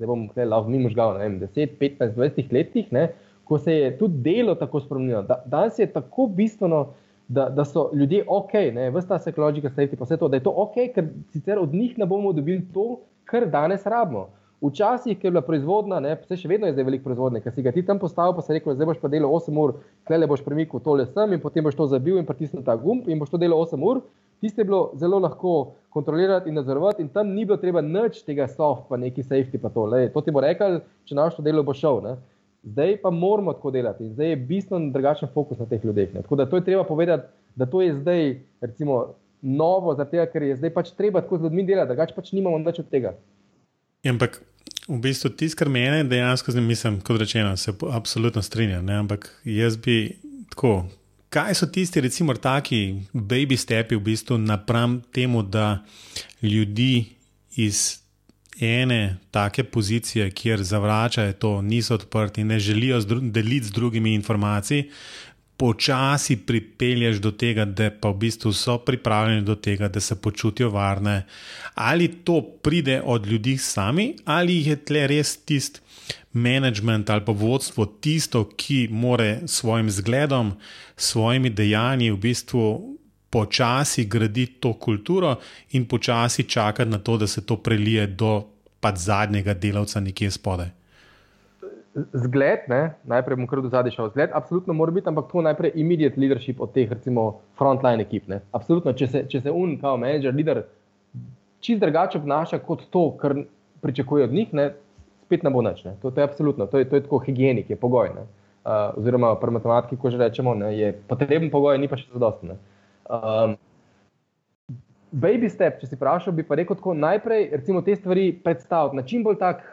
da bom rekel, mimo žgal, 10, 15, 20 letih. Ne, ko se je tudi delo tako spremenilo. Da, danes je tako bistveno, da, da so ljudje ok, vse ta psihološka safety, pa vse to, da je to ok, ker sicer od njih ne bomo dobili to, kar danes rabimo. Včasih, ker je bila proizvodna, ne, vse še vedno je zdaj veliko proizvodne, ker si ga ti tam postavil, pa si rekel, zdaj boš pa delal 8 ur, klele boš premikal tole sem in potem boš to zabil in pritisnil ta gumb in boš to delal 8 ur. Tiste je bilo zelo lahko kontrolirati in nadzorovati, in tam ni bilo treba nič tega soft, pa neki safety, pa to. Lej, to ti bo rekel, če naš to delo bo šel. Ne. Zdaj pa moramo tako delati, zdaj je bistveno drugačen fokus na teh ljudeh. Ne. Tako da to je treba povedati, da to je zdaj recimo, novo, zato ker je zdaj pač treba tako z ljudmi delati, drugače pač nimamo nič od tega. Ja, ampak v bistvu tisto, kar meni dejansko zdaj mislim, kot rečeno, se absolutno strinjam. Ne? Ampak jaz bi tako. Kaj so tisti, recimo, taki baby stepi v bistvu napram temu, da ljudi iz ene take pozicije, kjer zavračajo to, niso odprti, ne želijo deliti z drugimi informacijami, počasi pripelješ do tega, da pa v bistvu so pripravljeni do tega, da se počutijo varne. Ali to pride od ljudi sami, ali je tle res tisti management ali pa vodstvo tisto, ki more s svojim zgledom, svojimi dejanji v bistvu počasi graditi to kulturo in počasi čakati na to, da se to prelije do pač zadnjega delavca nekje spodaj. Zgled, ne? najprej bom kar do zadnjega šel. Zgled, absolutno mora biti, ampak to najprej immediate leadership od teh, recimo, frontline ekip. Ne? Absolutno, če se, če se un, kao manager, leader, čist drugače obnaša kot to, kar pričakuje od njih, ne? spet ne bo nič. Ne? To, to je absolutno, to je, to je tako higienik, je pogoj. Uh, oziroma, pri matematiki, ko že rečemo, ne? je potreben pogoj, ni pa še zadostno. Um, baby step, če si vprašal, bi pa rekel tako najprej, recimo te stvari predstaviti na čim bolj tak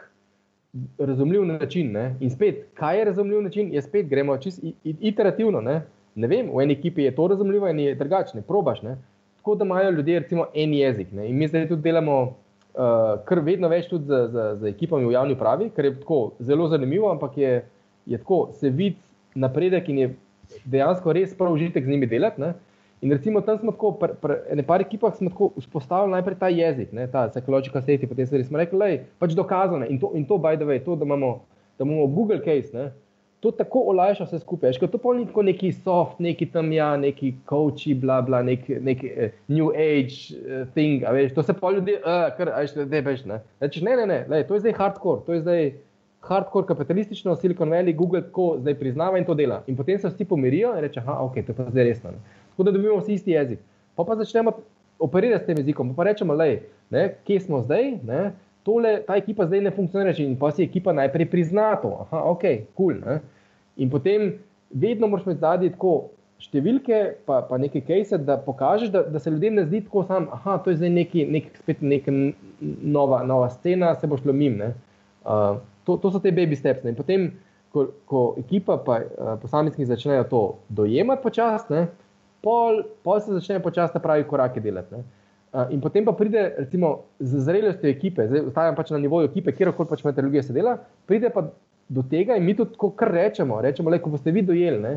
razumljiv način. Ne? In spet, kaj je razumljiv način, je spet gremo čist iterativno. Ne? ne vem, v eni ekipi je to razumljivo, in je drugačne, probaš. Ne? Tako da imajo ljudje recimo en jezik. Ne? In mi zdaj tudi delamo. Uh, kar vedno več tudi za, za, za ekipami v javni pravi, kar je tako zelo zanimivo, ampak je, je tako se vidi napredek in je dejansko res prav užitek z njimi delati. Uh, In recimo tam smo tako, pri nekaj ekipah smo tako vzpostavili najprej ta jezik, ne, ta psihološka safety, potem smo rekli, da je pač dokazano. In to, in to by the way, to, da imamo, da imamo Google case, ne, to tako olajša vse skupaj. Škoda, to pa ni tako neki soft, neki tam ja, neki coachi, bla bla, neki nek, uh, new age uh, thing. Veš, to se pa ljudi, uh, kar ajš, da ne veš. Ne, Rečeš, ne, ne, ne, lej, to je zdaj hardcore, to je zdaj. Hardcore kapitalistično, Silicon Valley, Google tako zdaj priznava in to dela. In potem se vsi pomirijo in rečejo, da okay, je to zdaj resno. Ne tako da dobimo vsi isti jezik. Pa pa začnemo operirati s tem jezikom, pa, pa rečemo, da kje smo zdaj, ne? Tole, ta ekipa zdaj ne funkcionira, in pa si ekipa najprej prizna to, je ok, kul. Cool, in potem vedno moraš imeti zadnji tako številke, pa, pa nekaj case, da pokažeš, da, da se ljudem ne zdi tako sam, da je zdaj neki, nek, spet neka nova, nova scena, se boš lomim. Uh, to, to so te baby steps. Ne? In potem, ko, ko ekipa pa uh, posamezniki začnejo to dojemati počasno, pol, pol se začne počasi pravi korake delati. Uh, in potem pa pride, recimo, z zrelostjo ekipe, zdaj ostajam pač na nivoju ekipe, kjerkoli pač meteorologija se dela, pride pa do tega in mi to kar rečemo. Rečemo, le, ko boste vi dojeli, ne,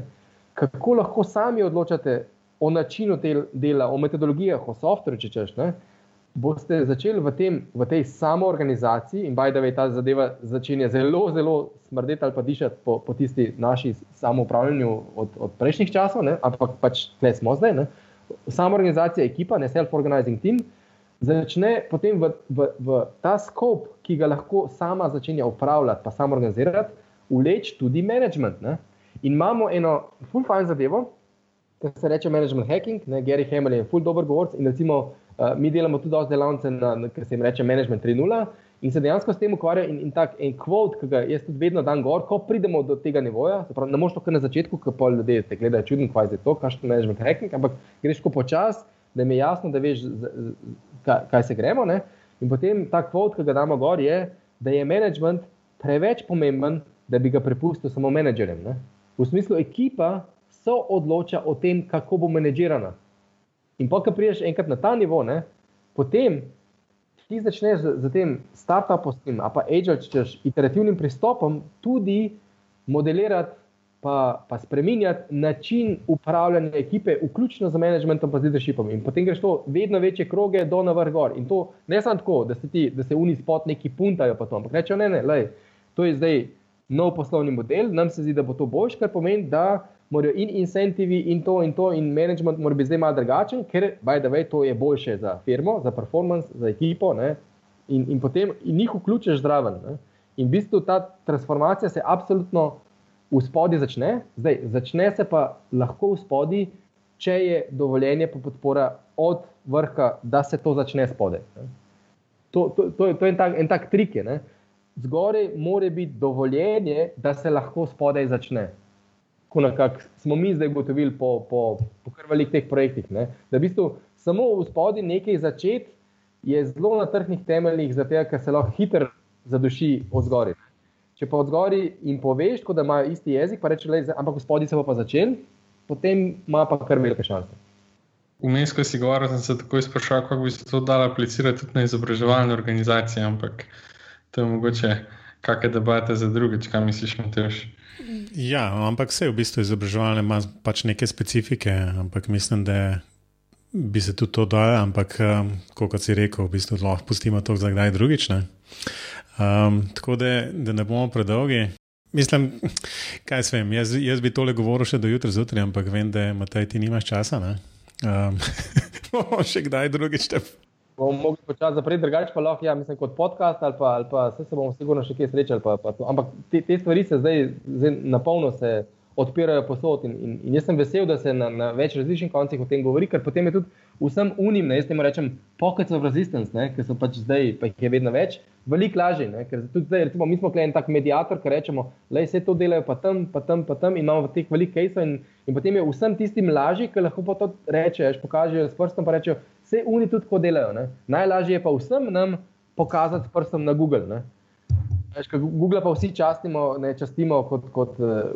kako lahko sami odločate o načinu del, dela, o metodologijah, o softverju, če češ. Ne, uh, boste začeli v, tem, v tej samoorganizaciji, in baj da je ta zadeva začenja zelo, zelo smrdeti ali pa dišati po, po tisti naši samoupravljanju od, od prejšnjih časov, ne? ampak pač tle smo zdaj. Samoorganizacija, ekipa, ne self-organizing team. začne potem v, v, v ta skop, ki ga lahko sama začenja upravljati, pa samo organizirati, uleč tudi management. Ne? In imamo eno full fine zadevo, ki se reče management hacking, ne? Gary Hamel je full dober govorc in recimo uh, mi delamo tudi dosti delavnice, ki se jim reče management 3.0. In se dejansko s tem ukvarja, in, in tako en kvot, ki ga jaz tudi vedno dam gor, ko pridemo do tega nivoja. Pravi, ne moreš to kar na začetku, ko pa ljudje te gledajo čudno, kaj je to, kakšen management hacking, ampak greš ko počas, da mi je jasno, da veš, kaj, kaj se gremo. Ne? In potem ta kvot, ki ga damo gor, je, da je management preveč pomemben, da bi ga prepustil samo menedžerjem. Ne? V smislu, ekipa so odloča o tem, kako bo menedžirana. In pa, ko priješ enkrat na ta nivo, ne, potem ti začneš z, z tem start-upom, a pa agile-češ, iterativnim pristopom, tudi modelirati, pa, pa spremenjati način upravljanja ekipe, vključno z managementom, pa z leadershipom. In potem greš to vedno večje kroge, do na vrh gor. In to ne samo tako, da se ti, da se uni spot neki puntajo, pa to, ampak rečejo, ne, ne, lej, to je zdaj nov poslovni model, nam se zdi, da bo to boljš, kar pomeni, da morajo in incentivi, in to, in to, in management mora biti zdaj malo drugačen, ker, by the way, to je boljše za firmo, za performance, za ekipo. In, in potem in jih vključiš zraven. Ne? In v bistvu ta transformacija se absolutno v spodi začne, zdaj začne se pa lahko v spodi, če je dovoljenje pa podpora od vrha, da se to začne spode. To, to, to, to je en tak, en tak trik. Je, Zgoraj mora biti dovoljenje, da se lahko spodaj začne ko nekako smo mi zdaj ugotovili po, po, po kar velikih teh projektih. Ne? Da v bistvu samo v spodnji nekaj začeti je zelo na trhnih temeljih, zato ker se lahko hitro zaduši od zgori. Če pa od zgori jim poveš, da imajo isti jezik, pa reče, ampak v spodnji se bo pa začel, potem ima pa kar velike šanse. Vmes, ko si govoril, sem se takoj sprašal, kako bi se to dalo aplicirati tudi na izobraževalne organizacije, ampak to je mogoče kakšne debate za drugič, kaj misliš, Mateoš? Ja, ampak vse v bistvu izobraževalne ima pač neke specifike, ampak mislim, da bi se tudi to dalo, ampak um, kot si rekel, v bistvu lahko pustimo to za kdaj drugič. Um, tako da, da ne bomo predolgi. Mislim, kaj se vem, jaz, jaz bi tole govoril še do jutra zjutraj, ampak vem, da Matej, ti nimaš časa. Um, še kdaj drugič te bomo mogli počasi zapreti, drugače pa lahko, ja, mislim, kot podcast ali pa, ali pa se, se bomo sigurno še kje srečali. Pa, pa Ampak te, te stvari se zdaj, zdaj na polno odpirajo posod in, in, in jaz sem vesel, da se na, na več različnih koncih o tem govori, ker potem je tudi vsem unim, ne, jaz temu rečem, pockets of resistance, ne, ker so pač zdaj, pa jih je vedno več, veliko lažje. Ne, ker tudi zdaj, recimo, mi smo klej en tak medijator, ki rečemo, da vse to delajo pa tam, pa tam, pa tam in imamo teh velikih kajsov in, in potem je vsem tistim lažje, ki lahko pa to rečeš, pokažejo s prstom pa rečejo, vse oni tudi tako delajo. Ne? Najlažje je pa vsem nam pokazati prstom na Google. Ne? Veš, Google pa vsi častimo, ne častimo kot, kot uh,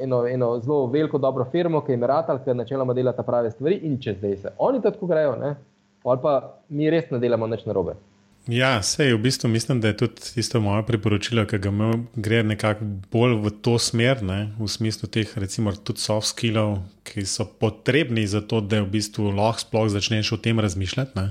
eno, eno zelo veliko dobro firmo, ki je Meratal, ki načeloma dela ta prave stvari in če zdaj se oni tako grejo, ali pa mi res ne delamo nič narobe. Ja, sej, v bistvu mislim, da je tudi isto moje priporočilo, ki ga imam, gre nekako bolj v to smer, ne, v smislu teh, recimo, tudi soft skillov, ki so potrebni za to, da v bistvu lahko sploh začneš o tem razmišljati, ne,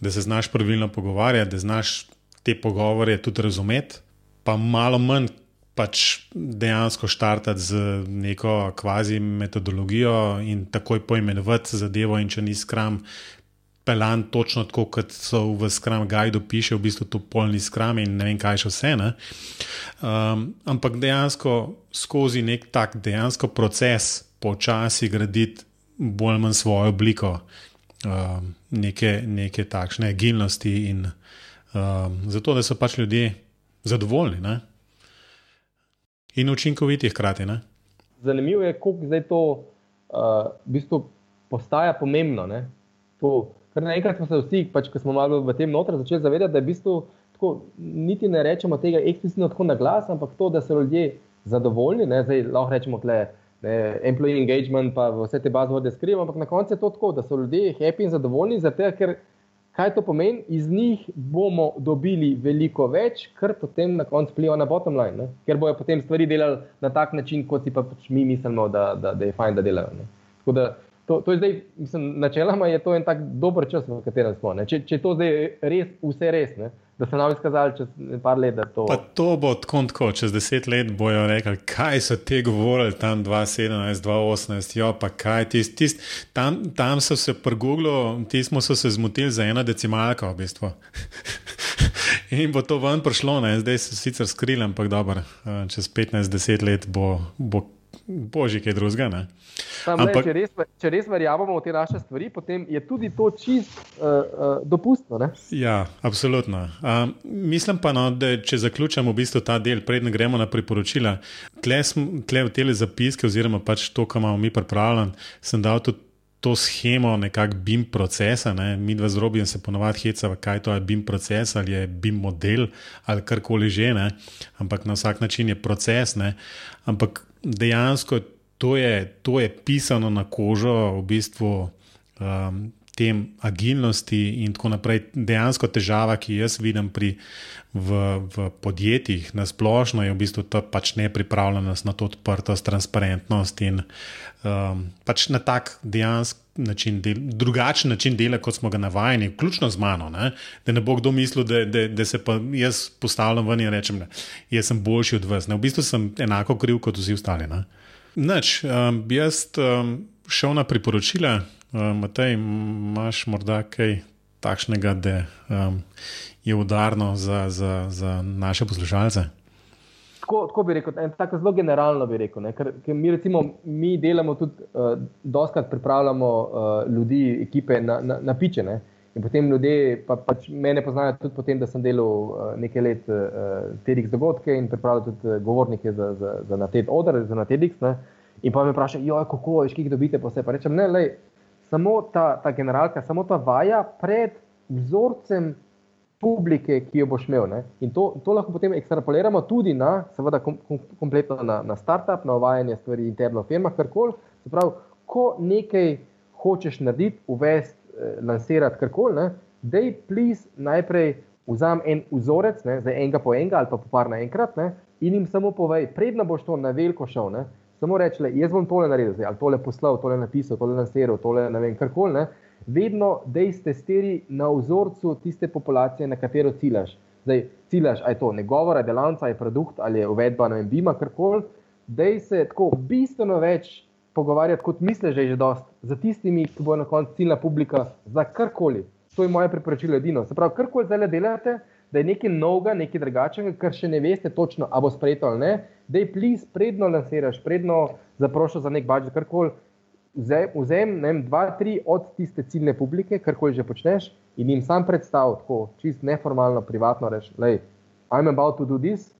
da se znaš pravilno pogovarjati, da znaš te pogovore tudi razumeti, pa malo manj pač dejansko štartati z neko kvazi metodologijo in takoj poimenovati zadevo, in če ni skram pelan točno tako, kot so v Scrum Guide piše, v bistvu to polni Scrum in ne vem, kaj še vse. Um, ampak dejansko skozi nek tak dejansko proces počasi graditi bolj ali manj svojo obliko, um, neke, neke takšne agilnosti in um, zato, da so pač ljudje zadovoljni ne? in učinkoviti hkrati. Ne? Zanimivo je, kako zdaj to uh, v bistvu postaja pomembno. Ker naenkrat smo se vsi, pač, ki smo malo v tem notranju, začeli zavedati, da je v bistvu tako, niti ne rečemo tega eksplicitno tako na glas, ampak to, da so ljudje zadovoljni. Ne, zdaj lahko rečemo, je employee engagement, pa vse te bazovode skrivamo, ampak na koncu je to tako, da so ljudje happy in zadovoljni, zato ker kaj to pomeni, iz njih bomo dobili veliko več, kar potem na koncu vpliva na bottom line, ne? ker bojo potem stvari delali na tak način, kot si pa pač mi mislimo, da, da, da je fajn, da delajo. Tako da To, to je zdaj, mislim, načeloma je to en tak dober čas, v katerem smo. Če, če to zdaj res, vse res, ne? da se nam izkazali čez nekaj let. To... to bo tako, čez deset let bojo rekli, kaj so te govorili tam 2017, 2018, jo pa kaj tist, tist, tam, tam so se pri Google, ti smo se zmotili za eno decimalko v bistvu. In bo to ven prišlo, ne? zdaj se sicer skril, ampak dobro, eh, čez 15-10 let bo, bo božji kaj drugega. Ampak... Če, če res verjamemo v te naše stvari, potem je tudi to čist uh, uh, dopustno. Ne? Ja, absolutno. Um, mislim pa, no, da če zaključimo v bistvu ta del, predtem gremo na priporočila. Tle, sm, tle v tele zapiske, oziroma pač to, kar imamo mi pripravljeno, sem dal tudi. To schemo, nekako BIM procesa, ne? mi dva z Robijem se ponovadi hecava, kaj to je BIM proces ali je BIM model ali karkoli že, ne? ampak na vsak način je proces. Ne? Ampak dejansko to je, to je pisano na kožo, v bistvu um, tem agilnosti in tako naprej. Dejansko težava, ki jaz vidim pri, v, v podjetjih na splošno, je v bistvu ta pač nepripravljenost na to odprtost, transparentnost in um, pač na tak dejansko. Način del, drugačen način dela, kot smo ga navajeni, vključno z mano. Ne? Da ne bo kdo mislil, da, da, da se pa jaz postavljam ven in rečem, da sem boljši od vas. Ne? V bistvu sem enako kriv kot vsi ostali. Ne? Noč, um, jaz um, šel na priporočila, um, Matej, imaš morda kaj takšnega, da um, je udarno za, za, za naše poslušalce? Tako, tako bi rekel, tako zelo generalno bi rekel. Ker, ker mi, recimo, mi delamo tudi, uh, doskrat pripravljamo uh, ljudi, ekipe na, na, na piče. Ne? In potem ljudje, pa, pač mene poznajo tudi potem, da sem delal uh, nekaj let uh, TEDx dogodke in pripravljal tudi govornike za, za, za na TED odr, za na TEDx. Ne? In pa me vprašajo, kako je, kaj dobite, pa vse. Pa rečem, ne, lej, samo ta, ta generalka, samo ta vaja pred vzorcem publike, ki jo boš imel. Ne? In to, to lahko potem ekstrapoliramo tudi na, seveda, kom, kom, kompletno na, na startup, na uvajanje stvari interno v firmah, karkoli. Se pravi, ko nekaj hočeš narediti, uvesti eh, lansirati karkoli, da je plis najprej vzam en vzorec, ne, zdaj enega po enega ali pa po par naenkrat in jim samo povej, predno boš to na veliko šel. Ne, samo reči, jaz bom tole naredil, zdaj, ali tole poslal, tole napisal, tole lansiral, tole ne vem, karkoli. Vedno dej testiri na vzorcu tiste populacije, na katero ciljaš. Zdaj, ciljaš, ali je to negovora, delavnica, ali je produkt, ali je uvedba, ne vem, bima, karkoli. Dej se tako bistveno več pogovarjati, kot misliš, že je že dost, za tistimi, ki bo na koncu ciljna publika, za karkoli. To je moje priporočilo edino. Se pravi, karkoli zdaj delate, da je nekaj novega, nekaj drugačnega, kar še ne veste točno, ali bo sprejeto ali ne, da je plis, predno lansiraš, predno zaprošaš za nek budžet, karkoli. Vzem vem, dva, tri od tiste ciljne publike, karkoli že počneš, in jim sam predstavljam, tako čist neformalno, privatno reči: I'm about to do this,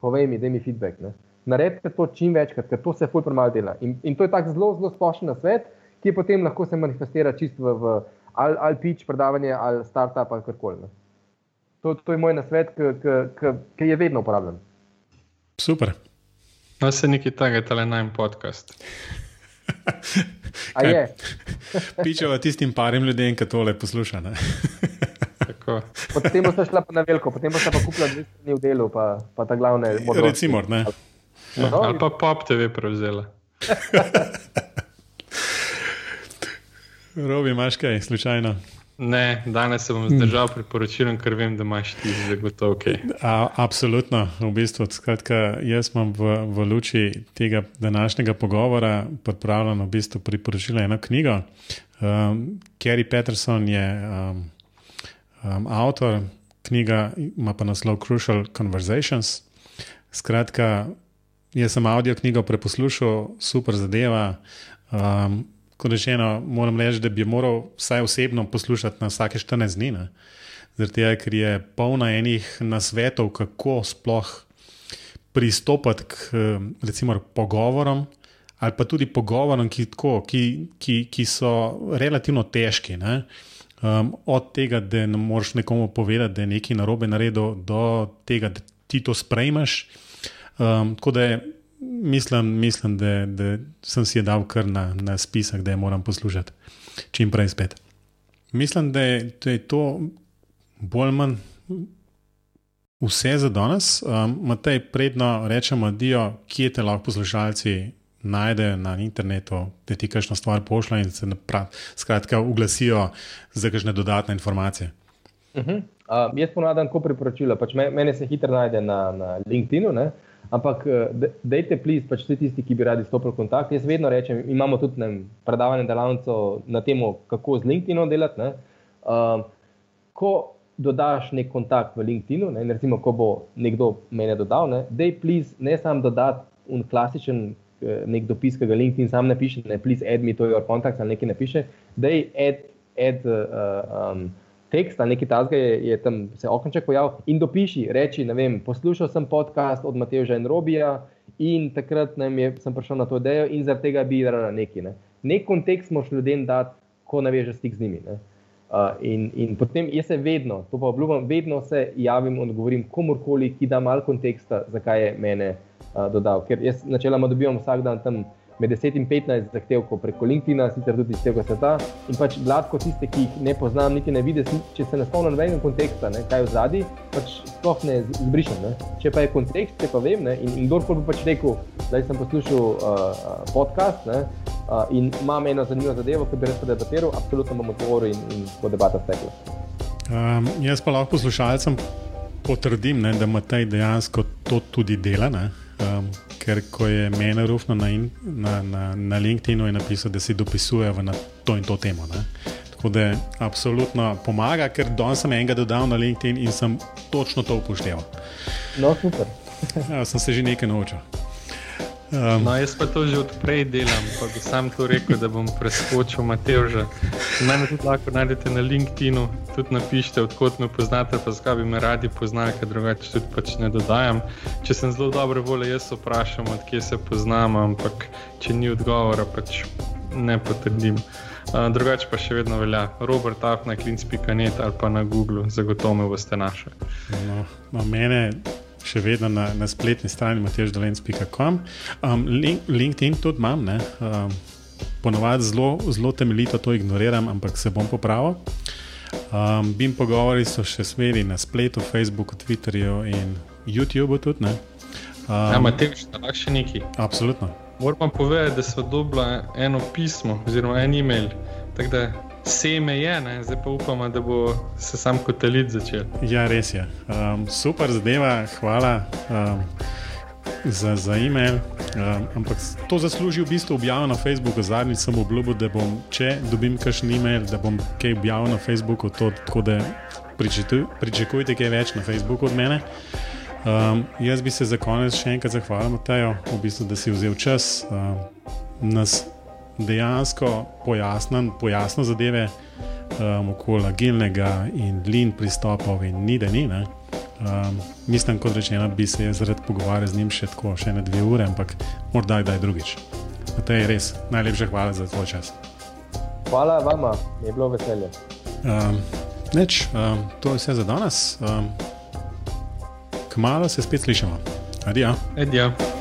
povej mi, da mi feedback. Ne? naredite to čim večkrat, ker to se fulpro malo dela. In, in to je tako zelo, zelo splošen svet, ki potem lahko se manifestira čisto v, v ali, ali pitch predavanje, ali startup ali karkoli. To, to je moj nasvet, ki je vedno uporabljen. Super. No, se nekaj takega, tale najem podcast. A je. Pičeva tistim parim ljudem, ki tole poslušajo. potem boš šla na veliko, potem boš pa kupila dve strani v delu, pa, pa ta glavne. Recimo, ne. Ja, no, ali pa pop TV prevzela. Robi, imaš kaj, slučajno? Ne, danes se bom zdržal priporočilom, ker vem, da imaš ti zagotovo ok. A, absolutno, v bistvu. Skratka, jaz imam v, v luči tega današnjega pogovora pripravljeno v bistvu priporočilo eno knjigo. Um, Kerry Peterson je um, um, avtor, knjiga ima pa naslov Crucial Conversations. Skratka, Jaz sem avdio knjigo preposlušal, super zadeva. Um, kot rečeno, moram reči, da bi moral vsaj osebno poslušati na vsake 14 dni. Zato, ker je polna enih nasvetov, kako sploh pristopiti k recimo, pogovorom, ali pa tudi pogovorom, ki, tako, ki, ki, ki so relativno težki. Um, od tega, da ne moreš nekomu povedati, da je nekaj narobe naredil, do tega, da ti to sprejmeš. Um, tako da je, mislim, mislim da, da sem si je dal kar na, na spisek, da je moram poslušati čim prej spet. Mislim, da je, da je to bolj ali manj vse za danes. Um, Matej, predno rečemo, dio, kje te lahko poslušalci najdejo na internetu, da ti kakšno stvar pošljajo in se naprav, skratka, uglasijo za kakšne dodatne informacije. Uh -huh. uh, jaz ponavljam, ko priporočila. Pač mene se hitro najde na, na LinkedIn-u. Ne? Ampak, dajte, plis, pač vsi tisti, ki bi radi stopili v kontakt. Jaz vedno rečem, imamo tudi ne, predavanje delavnico na temo, kako z LinkedInom delati. Uh, ko dodaš nek kontakt v LinkedInu, ne, recimo, ko bo nekdo mene dodal, ne, dej, plis, ne samo dodati un klasičen eh, nek dopis, ki ga LinkedIn sam napiše, ne, plis, add me to your contact ali nekaj napiše, dej, add, add uh, um, tekst ali nekaj tasga je, je tam se okenček pojavil in dopiši, reči, ne vem, poslušal sem podcast od Mateja in Robija in takrat ne, je, sem prišel na to idejo in zaradi tega bi rada nekaj. Ne. Nek kontekst moš ljudem dati, ko navežeš stik z njimi. Ne. Uh, in, in potem jaz se vedno, to pa obljubim, vedno se javim in odgovorim komorkoli, ki da malo konteksta, zakaj je mene uh, dodal. Ker jaz načeloma dobivam vsak dan tam med 10 in 15 zahtevkov preko LinkedIn, sicer tudi iz tega sveta. In pač gladko tiste, ki jih ne poznam, niti ne vidim, če se ne spomnim nobenega konteksta, ne, kaj je v zadnji, pač sploh ne zbrišem. Ne. Če pa je kontekst, če pa vem, ne, in, in kdorkoli bi pač rekel, da sem poslušal uh, podcast ne, uh, in imam eno zanimivo zadevo, ki bi res debatiral, absolutno bom odgovoril in, in bo debata stekla. Um, jaz pa lahko poslušalcem potrdim, ne, da ima taj dejansko to tudi dela. Um, ker ko je meni rufno na, na, na, na LinkedIn-u, je napisal, da si dopisuje na to in to temo. Ne? Tako da absolutno pomaga, ker danes sem enega dodal na LinkedIn in sem točno to upošteval. No, super. ja, sem se že nekaj naučil. Um, no, jaz pa to že odprej delam, pa bi sam to rekel, da bom preskočil Mateoža. Mene tudi lahko najdete na LinkedIn-u, tudi napišite, odkot me poznate, pa zakaj bi me radi poznali, ker drugače tudi pač ne dodajam. Če sem zelo dobro volje, jaz vprašam, odkje se poznam, ampak če ni odgovora, pač ne potrdim. Uh, drugače pa še vedno velja, Robert Afna, klinc.net ali pa na Google, zagotovo me boste našli. No, mene še vedno na, na spletni strani mateždolenc.com. Um, link, LinkedIn tudi imam, um, ponovadi zelo, zelo temeljito to ignoriram, ampak se bom popravil. Um, Bim pogovori so še smeri na spletu, Facebooku, Twitterju in YouTubu tudi. Ne? Um, ja, Matej, še nekaj. Absolutno. Moram povedati, da so dobila eno pismo oziroma en e-mail seme je, ne? zdaj pa upamo, da bo se sam kot elit začel. Ja, res je. Um, super zadeva, hvala um, za, za e-mail. Um, ampak to zasluži v bistvu objavljeno na Facebooku. Zadnjič sem obljubil, da bom, če dobim kakšen e-mail, da bom kaj objavil na Facebooku. To, tako da pričakujte kaj več na Facebooku od mene. Um, jaz bi se za konec še enkrat zahvalil, Matejo, v bistvu, da si vzel čas. Um, nas dejansko pojasnil, pojasnil zadeve um, okoli agilnega in lin pristopov, in ni da ni. Um, mislim, kot rečeno, bi se jaz rad pogovarjal z njim še tako, še ne dve ure, ampak morda kdaj drugič. Na tej res najlepša hvala za tvoj čas. Hvala vam, je bilo veselje. Um, neč, um, to je vse za danes. Um, kmalo se spet slišimo. Adijo. Adijo.